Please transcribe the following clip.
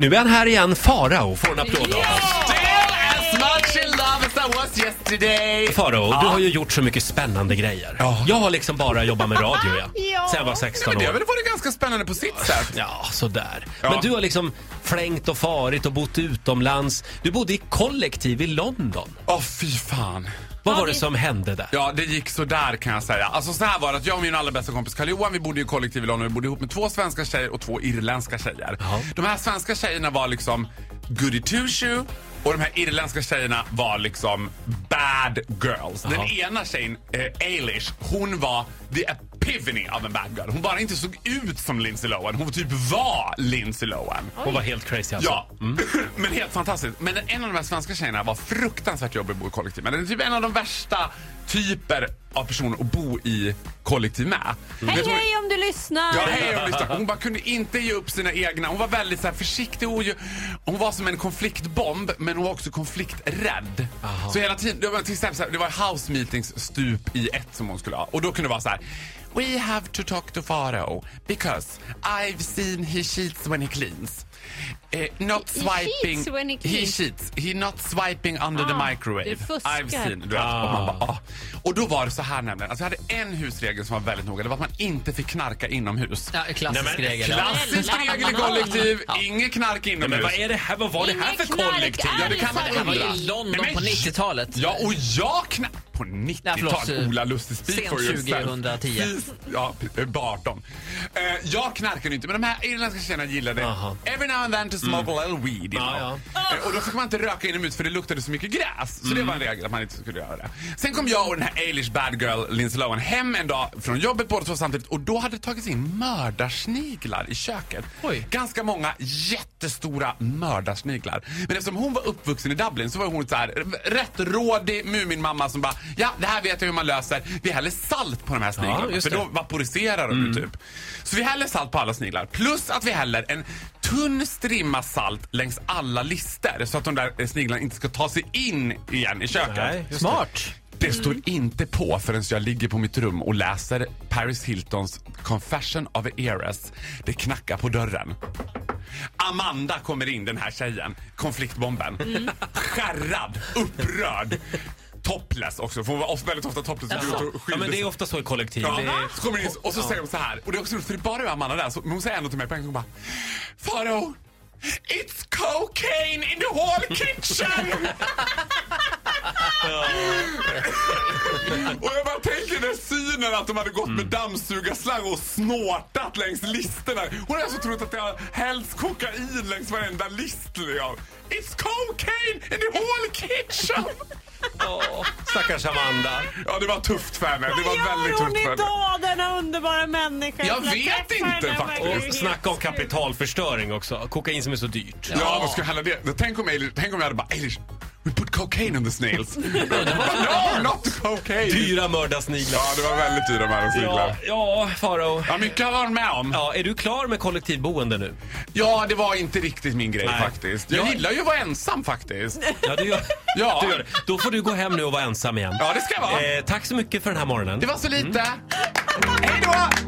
Nu är han här igen, Farao, får en applåd av oss was yesterday. Farao, du har ju gjort så mycket spännande grejer. Ja. Jag har liksom bara jobbat med radio ja. Ja. sen jag var 16 Men det har år. väl varit ganska spännande på sitt sätt. Ja, sådär. Ja. Men du har liksom flängt och farit och bott utomlands. Du bodde i kollektiv i London. Åh fy fan. Vad var det som hände där? Ja, det gick så där kan jag säga. Alltså så här var det att jag och min allra bästa kompis karl johan vi bodde i kollektiv i London. Vi bodde ihop med två svenska tjejer och två irländska tjejer. Ja. De här svenska tjejerna var liksom goody two shoe och de här irländska tjejerna var liksom bad girls. Den ena tjejen, eh, Eilish, hon var the epiphany av en bad girl. Hon bara inte såg ut som Lindsay Lohan, hon typ var Lindsay Lohan. Hon var helt crazy alltså. Ja, men helt fantastiskt. Men en av de här svenska tjejerna var fruktansvärt jobbig att bo i kollektiv med. Det är typ en av de värsta typer av personer att bo i kollektiv med. Hej du vad- hej om du lyssnar! Ja, hej och lyssna. Hon bara kunde inte ge upp sina egna. Hon var väldigt så här, försiktig och ju- hon var som en konfliktbomb men hon var också konflikträdd. Så hela tiden, det var till exempel så här, det var house meetings stup i ett som hon skulle ha och då kunde det vara så här. We have to talk to Faro because I've seen he cheats when he cleans. Eh, not He swiping. cheats when he he cleans. cheats. He not swiping under the Ah, microwave. du fuskar. I've seen. Du vet, och, man bara, ah. och då var det så här nämligen. Alltså jag hade en husregel som var väldigt noga. Det var att man inte fick knarka inomhus. Ja, klassisk Nej, men- regel. Klassisk regel i kollektiv. Inget knark Nej, inomhus. men vad är det här? Vad var det här för kollektiv? Ja, det kan man undra. i London Nej, men- på 90-talet. Ja, och jag knä... På 90-talet? förlåt, eh, Ola Lustig, for yourself. 2010. Fy- Ja, p- bara 18. Eh, jag knarkade inte, men de här irländska tjejerna gillade Aha. every now and then to smoke a little weed. You Ja, know. Eh, och då fick man inte röka inomhus för det luktade så mycket gräs. Så det var en regel att man inte skulle göra det. Sen kom jag och den här Eilish bad girl Lindsay Lohan hem en dag från jobbet båda två samtidigt och då hade det tagits in mördarsniglar i köket. Oj. Ganska många jättestora mördarsniglar. Men eftersom hon var uppvuxen i Dublin så var hon så här rätt rådig Muminmamma som bara ja, det här vet jag hur man löser. Vi häller salt på de här sniglarna Ja, för då vaporiserar de ju typ. Så vi häller salt på alla sniglar. Plus att vi häller en tunn strimma salt längs alla lister så att de där sniglarna inte ska ta sig in igen i köket. Nej. Smart. Det står inte på förrän jag ligger på mitt rum och läser Paris Hiltons Confession of a Heiress. Det knackar på dörren. Amanda kommer in, den här tjejen, konfliktbomben. Skärrad, upprörd. Topless också, för hon var väldigt ofta topless. och Alltså, ja, men det är ofta så i kollektiv. Ja, är... så kommer hon in och så säger hon så här. Och det är också roligt för det är bara Amanda där. Så, men hon säger ändå till mig på en gång bara. Faro, it's cocaine in the whole kitchen! och jag bara tänker den synen att de hade gått med dammsugarslang och snortat längs listerna. Hon har alltså trott att det har hällts kokain längs varenda list. Liksom. It's cocaine in the whole kitchen! Åh, stackars Amanda. Ja, det var tufft för henne. Det var Vad väldigt tufft för henne. idag, denna underbara människa? Jag vet inte, faktiskt. Och snacka om kapitalförstöring också. Kokain som är så dyrt. Ja, vad ska jag hälla det? Tänk om, Eilish, tänk om jag hade bara Eilish, we put cocaine in the snails. no, not cocaine. Dyra mördarsniglar. Ja, det var väldigt dyra med Ja, ja, Farao. Ja, mycket har varit med om. Ja, är du klar med kollektivboende nu? Ja, det var inte riktigt min grej Nej. faktiskt. Jag Jag- gillar ju att vara ensam faktiskt. Ja, du gör, Ja. du gör det. Då får du gå hem nu och vara ensam igen. Ja, det ska jag vara. Eh, tack så mycket för den här morgonen. Det var så lite. Hej då!